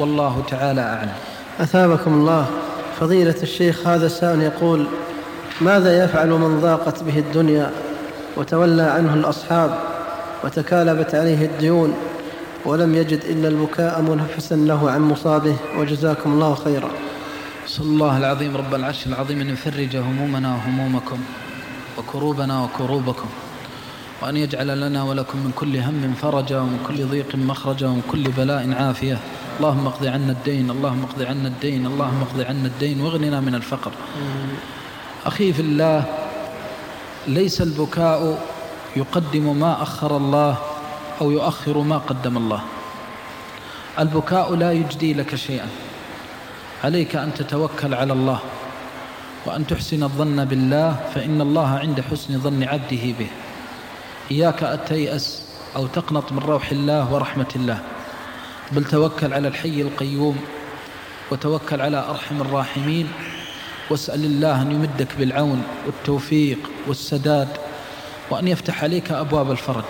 والله تعالى أعلم. أثابكم الله. فضيلة الشيخ هذا السائل يقول ماذا يفعل من ضاقت به الدنيا وتولى عنه الأصحاب وتكالبت عليه الديون ولم يجد إلا البكاء منفسا له عن مصابه؟ وجزاكم الله خيرا. صلى الله العظيم رب العرش العظيم أن يفرج همومنا وهمومكم وكروبنا وكروبكم. وأن يجعل لنا ولكم من كل هم فرجا ومن كل ضيق مخرجا ومن كل بلاء عافية. اللهم اقض عنا الدين اللهم اقض عنا الدين اللهم اقض عنا الدين واغننا من الفقر. أخي في الله ليس البكاء يقدم ما أخر الله أو يؤخر ما قدم الله. البكاء لا يجدي لك شيئا. عليك أن تتوكل على الله وأن تحسن الظن بالله فإن الله عند حسن ظن عبده به. إياك أن تيأس أو تقنط من روح الله ورحمة الله. بل توكل على الحي القيوم وتوكل على أرحم الراحمين. واسأل الله أن يمدك بالعون والتوفيق والسداد وأن يفتح عليك أبواب الفرج.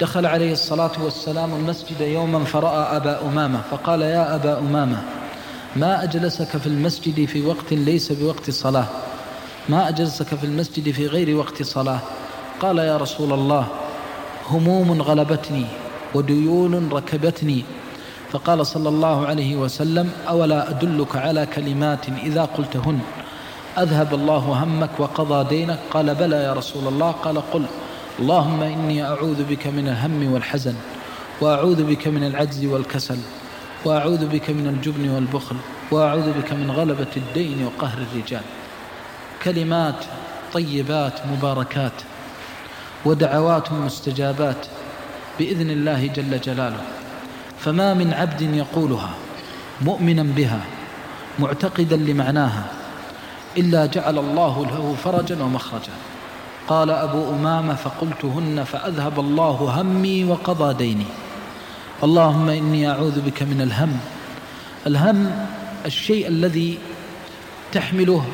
دخل عليه الصلاة والسلام المسجد يوما فرأى أبا أمامة فقال يا أبا أمامة ما أجلسك في المسجد في وقت ليس بوقت صلاة؟ ما أجلسك في المسجد في غير وقت صلاة؟ قال يا رسول الله هموم غلبتني وديون ركبتني. فقال صلى الله عليه وسلم أولا أدلك على كلمات إذا قلتهن؟ أذهب الله همك وقضى دينك؟ قال بلى يا رسول الله. قال قل اللهم إني أعوذ بك من الهم والحزن وأعوذ بك من العجز والكسل وأعوذ بك من الجبن والبخل وأعوذ بك من غلبة الدين وقهر الرجال. كلمات طيبات مباركات. ودعوات مستجابات بإذن الله جل جلاله. فما من عبد يقولها مؤمنا بها معتقدا لمعناها إلا جعل الله له فرجا ومخرجا. قال أبو أمامة فقلتهن فأذهب الله همي وقضى ديني. اللهم إني أعوذ بك من الهم. الهم الشيء الذي تحمله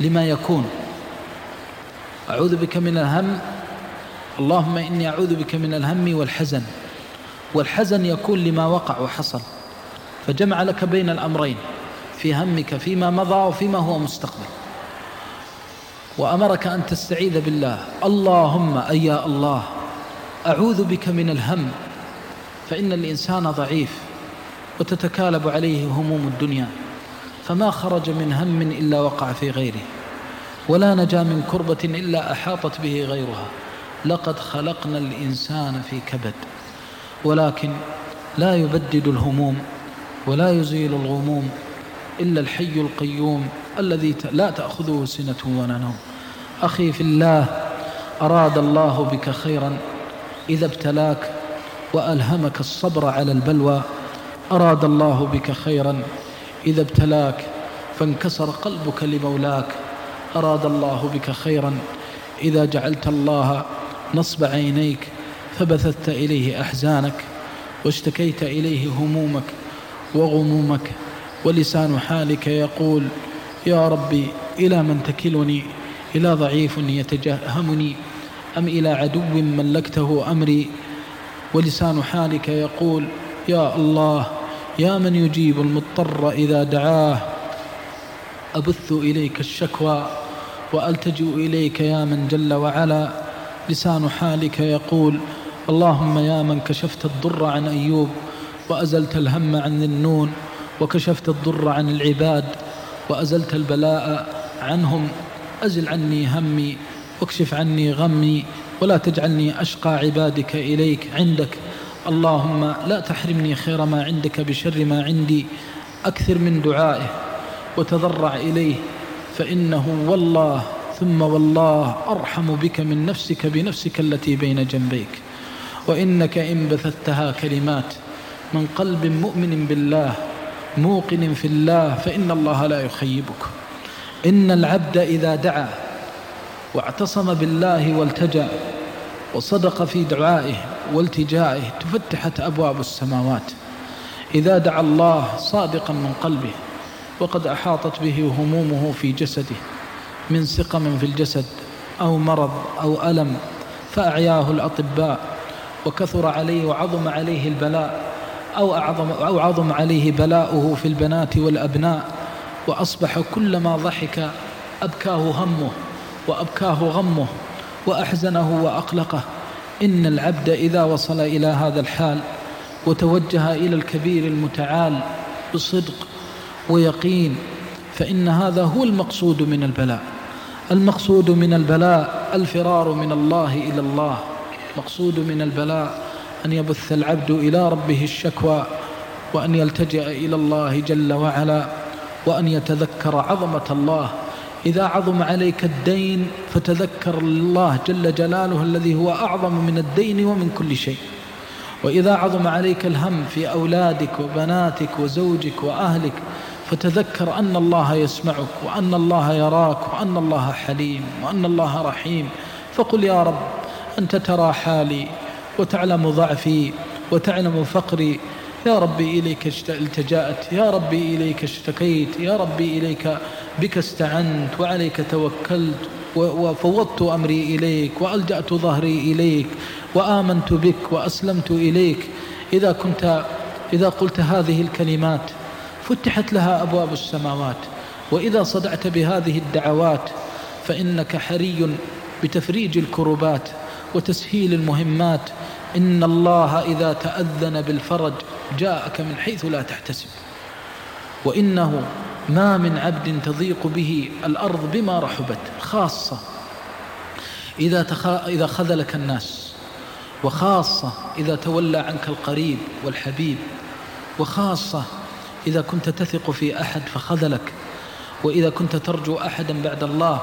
لما يكون. أعوذ بك من الهم اللهم إني أعوذ بك من الهم والحزن والحزن يكون لما وقع وحصل فجمع لك بين الأمرين في همك فيما مضى وفيما هو مستقبل. وأمرك أن تستعيذ بالله. اللهم أي يا الله أعوذ بك من الهم فإن الإنسان ضعيف وتتكالب عليه هموم الدنيا فما خرج من هم إلا وقع في غيره ولا نجا من كربة إلا أحاطت به غيرها. لقد خلقنا الإنسان في كبد ولكن لا يبدد الهموم ولا يزيل الغموم إلا الحي القيوم الذي لا تأخذه سنة ولا نوم. أخي في الله أراد الله بك خيرا إذا ابتلاك وألهمك الصبر على البلوى أراد الله بك خيرا إذا ابتلاك فانكسر قلبك لمولاك أراد الله بك خيرا إذا جعلت الله نصب عينيك فبثثت إليه أحزانك واشتكيت إليه همومك وغمومك ولسان حالك يقول يا ربي إلى من تكلني؟ إلى ضعيف يتجهمني؟ أم إلى عدو ملكته أمري؟ ولسان حالك يقول يا الله يا من يجيب المضطر إذا دعاه؟ أبث إليك الشكوى وألتجئ إليك يا من جل وعلا. لسان حالك يقول اللهم يا من كشفت الضر عن أيوب وأزلت الهم عن النون وكشفت الضر عن العباد وأزلت البلاء عنهم أزل عني همي واكشف عني غمي ولا تجعلني أشقى عبادك إليك عندك. اللهم لا تحرمني خير ما عندك بشر ما عندي أكثر من دعائه وتضرع إليه فإنه والله ثم والله أرحم بك من نفسك بنفسك التي بين جنبيك. وإنك إن بثتها كلمات من قلب مؤمن بالله موقن في الله فإن الله لا يخيبك. إن العبد إذا دعا واعتصم بالله والتجأ وصدق في دعائه والتجائه تفتحت أبواب السماوات. إذا دعا الله صادقا من قلبه وقد أحاطت به همومه في جسده. من سقم في الجسد أو مرض أو ألم فأعياه الأطباء وكثر عليه وعظم عليه البلاء أو, أعظم أو عظم عليه بلاؤه في البنات والأبناء وأصبح كلما ضحك أبكاه همه وأبكاه غمه وأحزنه وأقلقه. إن العبد إذا وصل إلى هذا الحال وتوجه إلى الكبير المتعال بصدق ويقين فإن هذا هو المقصود من البلاء. المقصود من البلاء الفرار من الله إلى الله. مقصود من البلاء أن يبث العبد إلى ربه الشكوى وأن يلتجئ إلى الله جل وعلا وأن يتذكر عظمة الله. إذا عظم عليك الدين فتذكر الله جل جلاله الذي هو أعظم من الدين ومن كل شيء. وإذا عظم عليك الهم في أولادك وبناتك وزوجك وأهلك فتذكر أن الله يسمعك وأن الله يراك وأن الله حليم وأن الله رحيم. فقل يا رب أنت ترى حالي وتعلم ضعفي وتعلم فقري. يا ربي إليك التجأت. يا ربي إليك اشتكيت. يا ربي إليك بك استعنت وعليك توكلت وفوضت أمري إليك وألجأت ظهري إليك وآمنت بك وأسلمت إليك. إذا كنت إذا قلت هذه الكلمات فتحت لها أبواب السماوات وإذا صدعت بهذه الدعوات فإنك حري بتفريج الكربات وتسهيل المهمات. إن الله إذا تأذن بالفرج جاءك من حيث لا تحتسب. وإنه ما من عبد تضيق به الأرض بما رحبت. خاصة إذا, تخ... إذا خذلك الناس وخاصة إذا تولى عنك القريب والحبيب وخاصة إذا كنت تثق في أحد فخذلك وإذا كنت ترجو أحدا بعد الله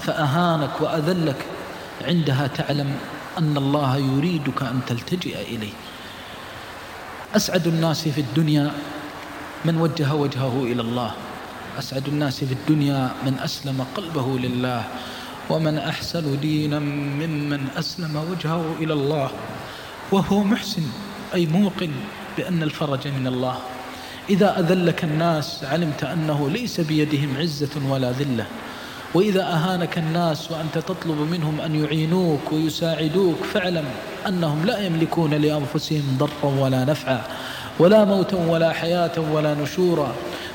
فأهانك وأذلك. عندها تعلم أن الله يريدك أن تلتجئ إليه. أسعد الناس في الدنيا من وجه وجهه إلى الله. أسعد الناس في الدنيا من أسلم قلبه لله ومن أحسن دينا ممن أسلم وجهه إلى الله. وهو محسن أي موقن بأن الفرج من الله. إذا أذلك الناس علمت أنه ليس بيدهم عزة ولا ذلة. وإذا أهانك الناس وأنت تطلب منهم أن يعينوك ويساعدوك فاعلم أنهم لا يملكون لأنفسهم ضرا ولا نفعا ولا موتا ولا حياة ولا نشورا.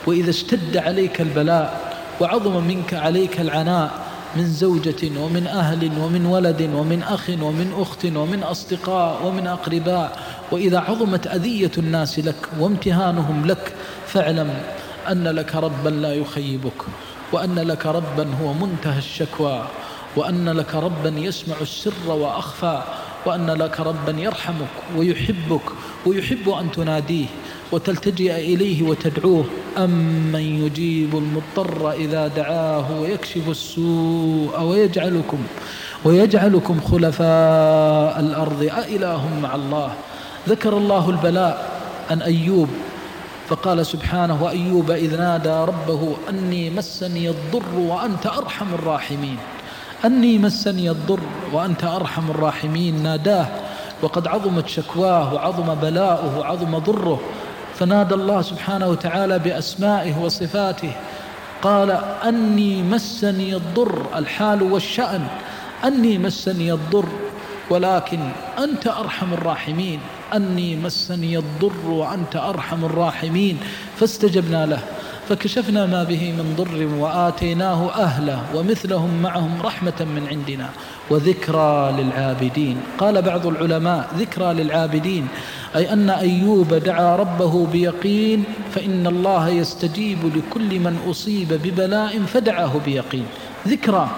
وإذا اشتد عليك البلاء وعظم منك عليك العناء من زوجة ومن أهل ومن ولد ومن أخ ومن أخت ومن أصدقاء ومن أقرباء وإذا عظمت أذية الناس لك وامتهانهم لك فاعلم أن لك ربا لا يخيبك وأن لك ربا هو منتهى الشكوى وأن لك ربا يسمع السر وأخفى وأن لك ربا يرحمك ويحبك ويحب أن تناديه وتلتجئ إليه وتدعوه. أمن يجيب المضطر إذا دعاه ويكشف السوء ويجعلكم ويجعلكم خلفاء الأرض أإله مع الله. ذكر الله البلاء عن أيوب فقال سبحانه وأيوب إذ نادى ربه أني مسني الضر وأنت أرحم الراحمين. أني مسني الضر وأنت أرحم الراحمين ناداه وقد عظمت شكواه وعظم بلاؤه وعظم ضره. فنادى الله سبحانه وتعالى بأسمائه وصفاته قال أني مسني الضر الحال والشأن أني مسني الضر ولكن أنت أرحم الراحمين. أني مسني الضر وأنت أرحم الراحمين. فاستجبنا له فكشفنا ما به من ضر وآتيناه أهله ومثلهم معهم رحمة من عندنا وذكرى للعابدين. قال بعض العلماء ذكرى للعابدين أي أن أيوب دعا ربه بيقين فإن الله يستجيب لكل من أصيب ببلاء فدعاه بيقين. ذكرى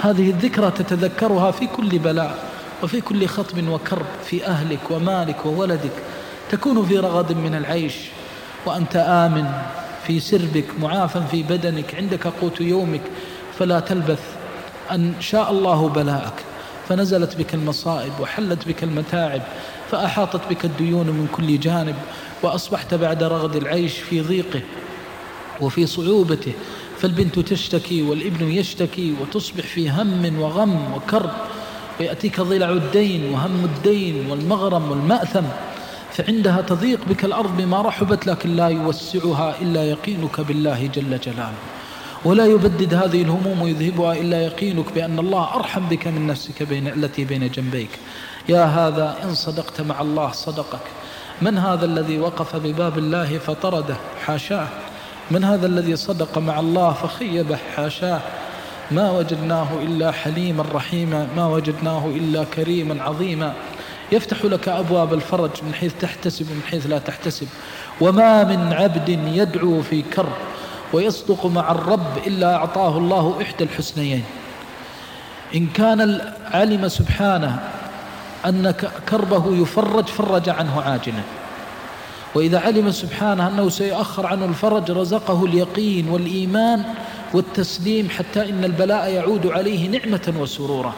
هذه الذكرى تتذكرها في كل بلاء. وفي كل خطب وكرب في أهلك ومالك وولدك تكون في رغد من العيش وأنت آمن في سربك معافى في بدنك عندك قوت يومك فلا تلبث أن شاء الله بلاءك. فنزلت بك المصائب وحلت بك المتاعب فأحاطت بك الديون من كل جانب وأصبحت بعد رغد العيش في ضيقه وفي صعوبته. فالبنت تشتكي والابن يشتكي وتصبح في هم وغم وكرب. ويأتيك ضلع الدين وهم الدين والمغرم والمأثم فعندها تضيق بك الأرض بما رحبت لكن لا يوسعها إلا يقينك بالله جل جلاله. ولا يبدد هذه الهموم ويذهبها إلا يقينك بأن الله أرحم بك من نفسك بين التي بين جنبيك. يا هذا إن صدقت مع الله صدقك. من هذا الذي وقف بباب الله فطرده؟ حاشاه. من هذا الذي صدق مع الله فخيبه؟ حاشاه. ما وجدناه إلا حليما رحيما ما وجدناه إلا كريما عظيما. يفتح لك أبواب الفرج من حيث تحتسب ومن حيث لا تحتسب. وما من عبد يدعو في كرب ويصدق مع الرب إلا أعطاه الله إحدى الحسنيين. إن كان علم سبحانه أن كربه يفرج فرج عنه عاجلا. وإذا علم سبحانه أنه سيؤخر عنه الفرج رزقه اليقين والإيمان والتسليم حتى إن البلاء يعود عليه نعمة وسرورا.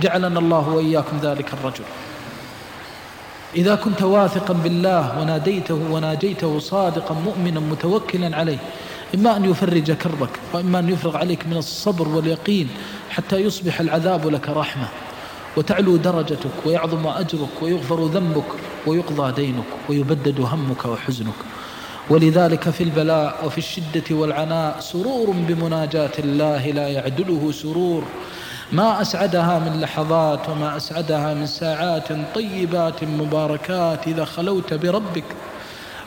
جعلنا الله وإياكم ذلك الرجل. إذا كنت واثقا بالله وناديته وناجيته صادقا مؤمنا متوكلا عليه إما أن يفرج كربك وإما أن يفرغ عليك من الصبر واليقين حتى يصبح العذاب لك رحمة. وتعلو درجتك ويعظم أجرك ويغفر ذنبك ويقضى دينك ويبدد همك وحزنك. ولذلك في البلاء وفي الشدة والعناء سرور بمناجاة الله لا يعدله سرور. ما أسعدها من لحظات وما أسعدها من ساعات طيبات مباركات إذا خلوت بربك.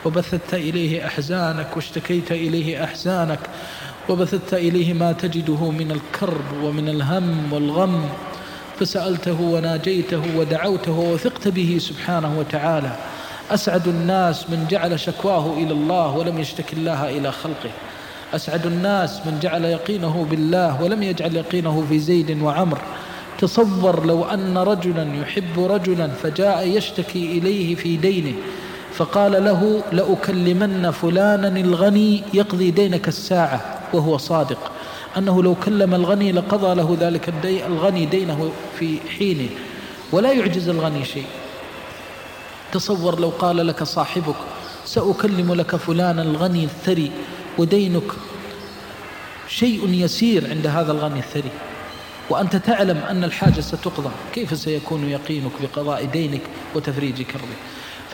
وبثت إليه أحزانك واشتكيت إليه أحزانك. وبثت إليه ما تجده من الكرب ومن الهم والغم. فسألته وناجيته ودعوته وثقت به سبحانه وتعالى. أسعد الناس من جعل شكواه إلى الله ولم يشتك الله إلى خلقه. أسعد الناس من جعل يقينه بالله ولم يجعل يقينه في زيد وعمر. تصور لو أن رجلا يحب رجلا فجاء يشتكي إليه في دينه. فقال له لأكلمن فلانا الغني يقضي دينك الساعة وهو صادق. أنه لو كلم الغني لقضى له ذلك الغني دينه في حينه. ولا يعجز الغني شيء. تصور لو قال لك صاحبك سأكلم لك فلانا الغني الثري ودينك شيء يسير عند هذا الغني الثري. وأنت تعلم أن الحاجة ستقضى. كيف سيكون يقينك بقضاء دينك وتفريج كربك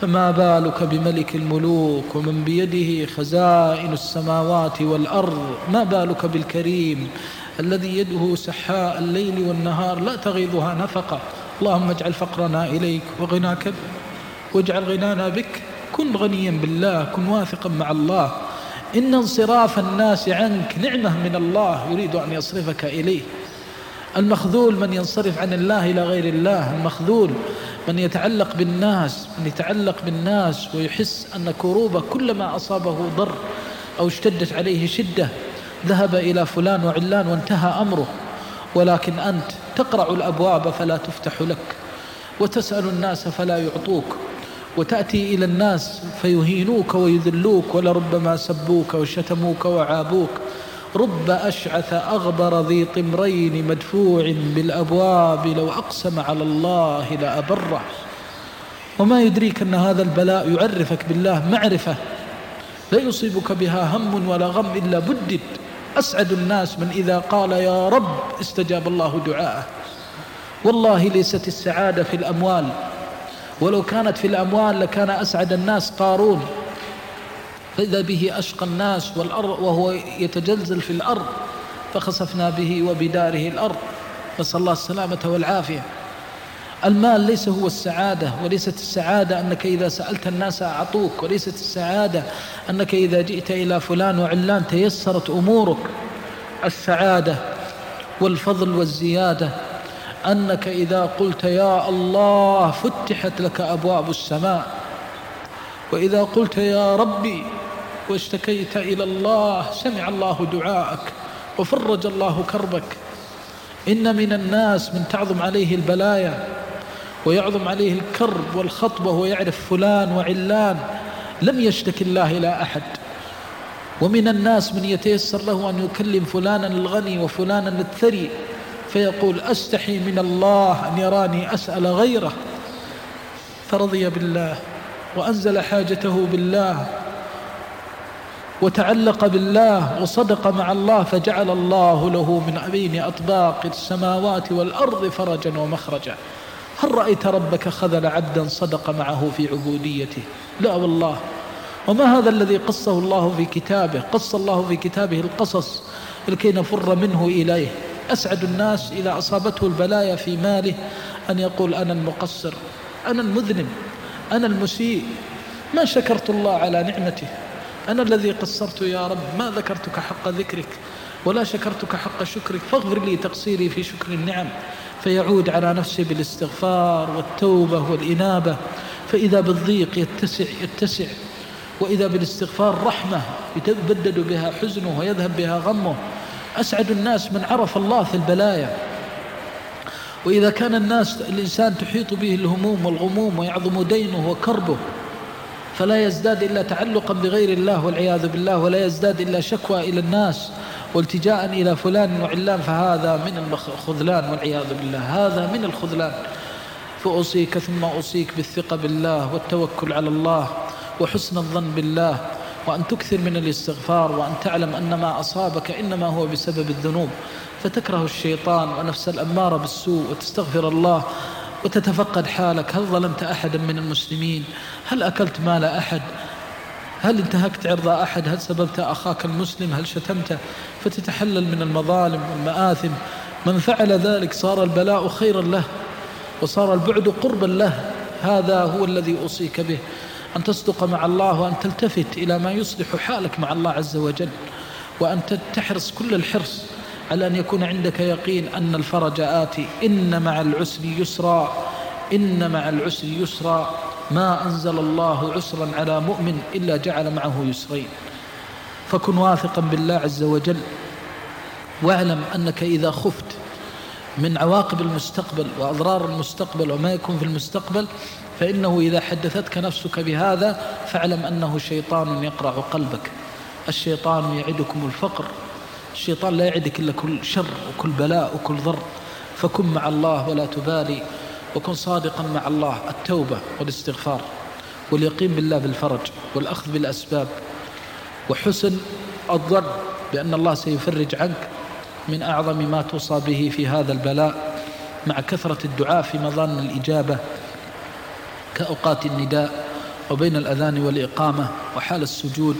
فما بالك بملك الملوك ومن بيده خزائن السماوات والأرض؟ ما بالك بالكريم الذي يده سحاء الليل والنهار لا تغيضها نفقة؟ اللهم اجعل فقرنا إليك وغناك واجعل غنانا بك. كن غنيا بالله كن واثقا مع الله. إن انصراف الناس عنك نعمة من الله يريد أن يصرفك إليه. المخذول من ينصرف عن الله إلى غير الله. المخذول من يتعلق بالناس من يتعلق بالناس ويحس أن كروبه كلما أصابه ضر أو اشتدت عليه شدة ذهب إلى فلان وعلان وانتهى أمره. ولكن أنت تقرع الأبواب فلا تفتح لك. وتسأل الناس فلا يعطوك. وتأتي إلى الناس فيهينوك ويذلوك ولربما سبوك وشتموك وعابوك. رب أشعث أغبر ذي طمرين مدفوع بالأبواب لو أقسم على الله لأبره. وما يدريك أن هذا البلاء يعرفك بالله معرفة. لا يصيبك بها هم ولا غم إلا بدد. أسعد الناس من إذا قال يا رب استجاب الله دعاءه. والله ليست السعادة في الأموال. ولو كانت في الأموال لكان أسعد الناس قارون. فإذا به أشقى الناس والأرض وهو يتجلزل في الأرض فخسفنا به وبداره الأرض. نسأل الله السلامة والعافية. المال ليس هو السعادة وليست السعادة أنك إذا سألت الناس أعطوك وليست السعادة أنك إذا جئت إلى فلان وعلان تيسرت أمورك. السعادة والفضل والزيادة أنك إذا قلت يا الله فتحت لك أبواب السماء وإذا قلت يا ربي واشتكيت إلى الله سمع الله دعاءك وفرج الله كربك. إن من الناس من تعظم عليه البلايا ويعظم عليه الكرب والخطبة ويعرف فلان وعلان لم يشتك الله إلى أحد. ومن الناس من يتيسر له أن يكلم فلانا الغني وفلانا الثري فيقول أستحي من الله أن يراني أسأل غيره. فرضي بالله وأنزل حاجته بالله وتعلق بالله وصدق مع الله فجعل الله له من بين أطباق السماوات والأرض فرجا ومخرجا. هل رأيت ربك خذل عبدا صدق معه في عبوديته؟ لا والله. وما هذا الذي قصه الله في كتابه؟ قص الله في كتابه القصص لكي نفر منه إليه. أسعد الناس إذا أصابته البلايا في ماله أن يقول أنا المقصر أنا المذنب أنا المسيء. ما شكرت الله على نعمته؟ أنا الذي قصرت يا رب. ما ذكرتك حق ذكرك؟ ولا شكرتك حق شكرك. فاغفر لي تقصيري في شكر النعم فيعود على نفسه بالاستغفار والتوبة والإنابة. فإذا بالضيق يتسع يتسع. وإذا بالاستغفار رحمة يتبدد بها حزنه ويذهب بها غمه. أسعد الناس من عرف الله في البلايا. وإذا كان الناس الإنسان تحيط به الهموم والغموم ويعظم دينه وكربه فلا يزداد إلا تعلقا بغير الله والعياذ بالله ولا يزداد إلا شكوى إلى الناس والتجاء إلى فلان وعلان فهذا من الخذلان والعياذ بالله. هذا من الخذلان. فأوصيك ثم أوصيك بالثقة بالله والتوكل على الله وحسن الظن بالله. وأن تكثر من الاستغفار وأن تعلم أن ما أصابك إنما هو بسبب الذنوب. فتكره الشيطان ونفس الأمارة بالسوء وتستغفر الله وتتفقد حالك. هل ظلمت أحدا من المسلمين؟ هل أكلت مال أحد؟ هل انتهكت عرض أحد؟ هل سببت أخاك المسلم؟ هل شتمته فتتحلل من المظالم والمآثم. من فعل ذلك صار البلاء خيرا له وصار البعد قربا له. هذا هو الذي أوصيك به. أن تصدق مع الله وأن تلتفت إلى ما يصلح حالك مع الله عز وجل وأن تحرص كل الحرص على أن يكون عندك يقين أن الفرج آتي. إن مع العسر يسرا إن مع العسر يسرا. ما أنزل الله عسرا على مؤمن إلا جعل معه يسرين. فكن واثقا بالله عز وجل واعلم أنك إذا خفت من عواقب المستقبل وأضرار المستقبل وما يكون في المستقبل فإنه إذا حدثتك نفسك بهذا فاعلم أنه شيطان يقرع قلبك. الشيطان يعدكم الفقر. الشيطان لا يعدك إلا كل شر وكل بلاء وكل ضر. فكن مع الله ولا تبالي وكن صادقا مع الله. التوبة والاستغفار واليقين بالله بالفرج والأخذ بالأسباب وحسن الظن بأن الله سيفرج عنك من أعظم ما توصى به في هذا البلاء مع كثرة الدعاء في مظان الإجابة كأوقات النداء وبين الأذان والإقامة وحال السجود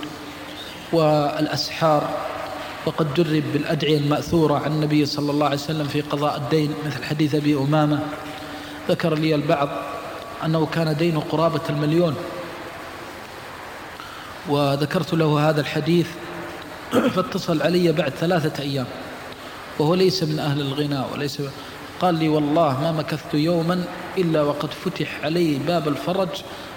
والأسحار. وقد جرب بالأدعية المأثورة عن النبي صلى الله عليه وسلم في قضاء الدين مثل حديث أبي أمامة. ذكر لي البعض أنه كان دينه قرابة المليون. وذكرت له هذا الحديث فاتصل علي بعد ثلاثة أيام. وهو ليس من أهل الغناء وليس قال لي والله ما مكثت يوما إلا وقد فتح علي باب الفرج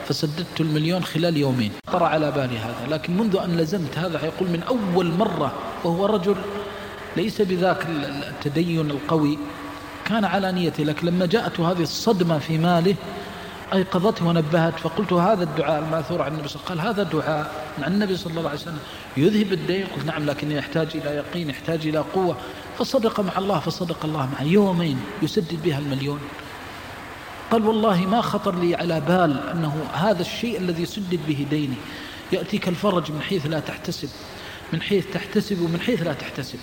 فسددت المليون خلال يومين. طرى على بالي هذا. لكن منذ أن لزمت هذا يقول من أول مرة وهو رجل ليس بذاك التدين القوي كان على نيته لكن لما جاءته هذه الصدمة في ماله أيقظته ونبهت فقلت هذا الدعاء الماثور عن النبي صلى الله عليه وسلم. قال هذا دعاء عن النبي صلى الله عليه وسلم. يذهب الدين قلت نعم لكن يحتاج إلى يقين يحتاج إلى قوة. فصدق مع الله فصدق الله معه يومين يسدد بها المليون. قال والله ما خطر لي على بال أنه هذا الشيء الذي سدد به ديني. يأتيك الفرج من حيث لا تحتسب من حيث تحتسب ومن حيث لا تحتسب.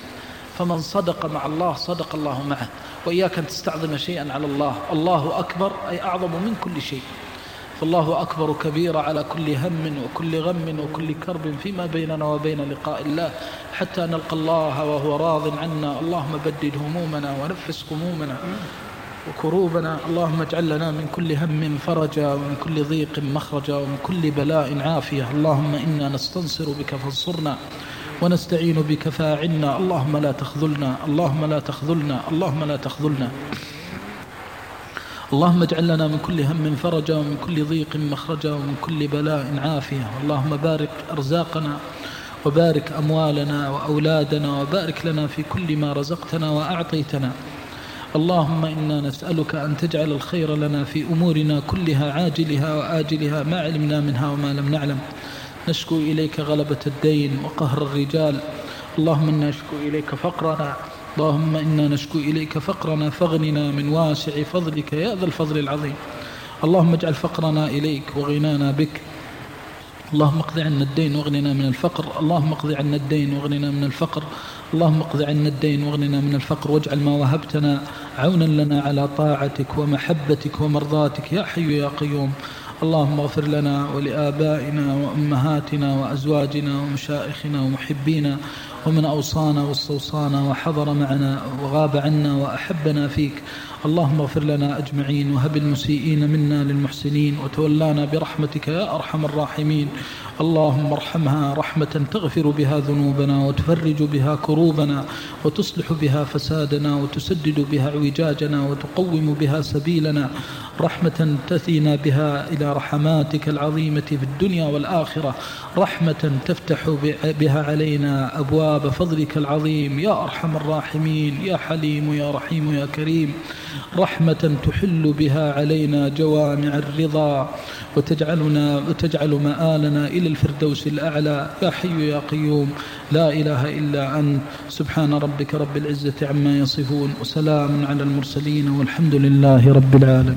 فمن صدق مع الله صدق الله معه. وإياك أن تستعظم شيئا على الله. الله أكبر أي أعظم من كل شيء. فالله أكبر كبير على كل هم وكل غم وكل كرب فيما بيننا وبين لقاء الله حتى نلقى الله وهو راض عنا. اللهم بدد همومنا ونفس همومنا وكروبنا. اللهم اجعل لنا من كل هم فرجا ومن كل ضيق مخرجا ومن كل بلاء عافية. اللهم إنا نستنصر بك فانصرنا ونستعين بك فاعنا. اللهم لا تخذلنا. اللهم لا تخذلنا. اللهم لا تخذلنا. اللهم اجعل لنا من كل هم فرجا ومن كل ضيق مخرجا ومن كل بلاء عافية. اللهم بارك أرزاقنا وبارك أموالنا وأولادنا وبارك لنا في كل ما رزقتنا وأعطيتنا. اللهم إنا نسألك أن تجعل الخير لنا في أمورنا كلها عاجلها وآجلها ما علمنا منها وما لم نعلم. نشكو إليك غلبة الدين وقهر الرجال. اللهم إنا نشكو إليك فقرنا. اللهم إنا نشكو إليك فقرنا فاغننا من واسع فضلك يا ذا الفضل العظيم. اللهم اجعل فقرنا إليك وغنانا بك. اللهم اقض عنا الدين واغننا من الفقر. اللهم اقض عنا الدين واغننا من الفقر. اللهم اقض عنا الدين واغننا من الفقر. واجعل ما وهبتنا عونا لنا على طاعتك ومحبتك ومرضاتك يا حي يا قيوم. اللهم اغفر لنا ولآبائنا وأمهاتنا وأزواجنا ومشائخنا ومحبينا ومن أوصانا واستوصانا وحضر معنا وغاب عنا وأحبنا فيك. اللهم اغفر لنا أجمعين وهب المسيئين منا للمحسنين وتولانا برحمتك يا أرحم الراحمين. اللهم ارحمها رحمة تغفر بها ذنوبنا وتفرج بها كروبنا وتصلح بها فسادنا وتسدد بها اعوجاجنا وتقوم بها سبيلنا. رحمة تثينا بها إلى رحماتك العظيمة في الدنيا والآخرة. رحمة تفتح بها علينا أبواب فضلك العظيم يا أرحم الراحمين يا حليم يا رحيم يا كريم رحمة تحل بها علينا جوامع الرضا وتجعلنا وتجعل مآلنا إلى الفردوس الأعلى يا حي يا قيوم لا إله إلا أنت سبحان ربك رب العزة عما يصفون وسلام على المرسلين والحمد لله رب العالمين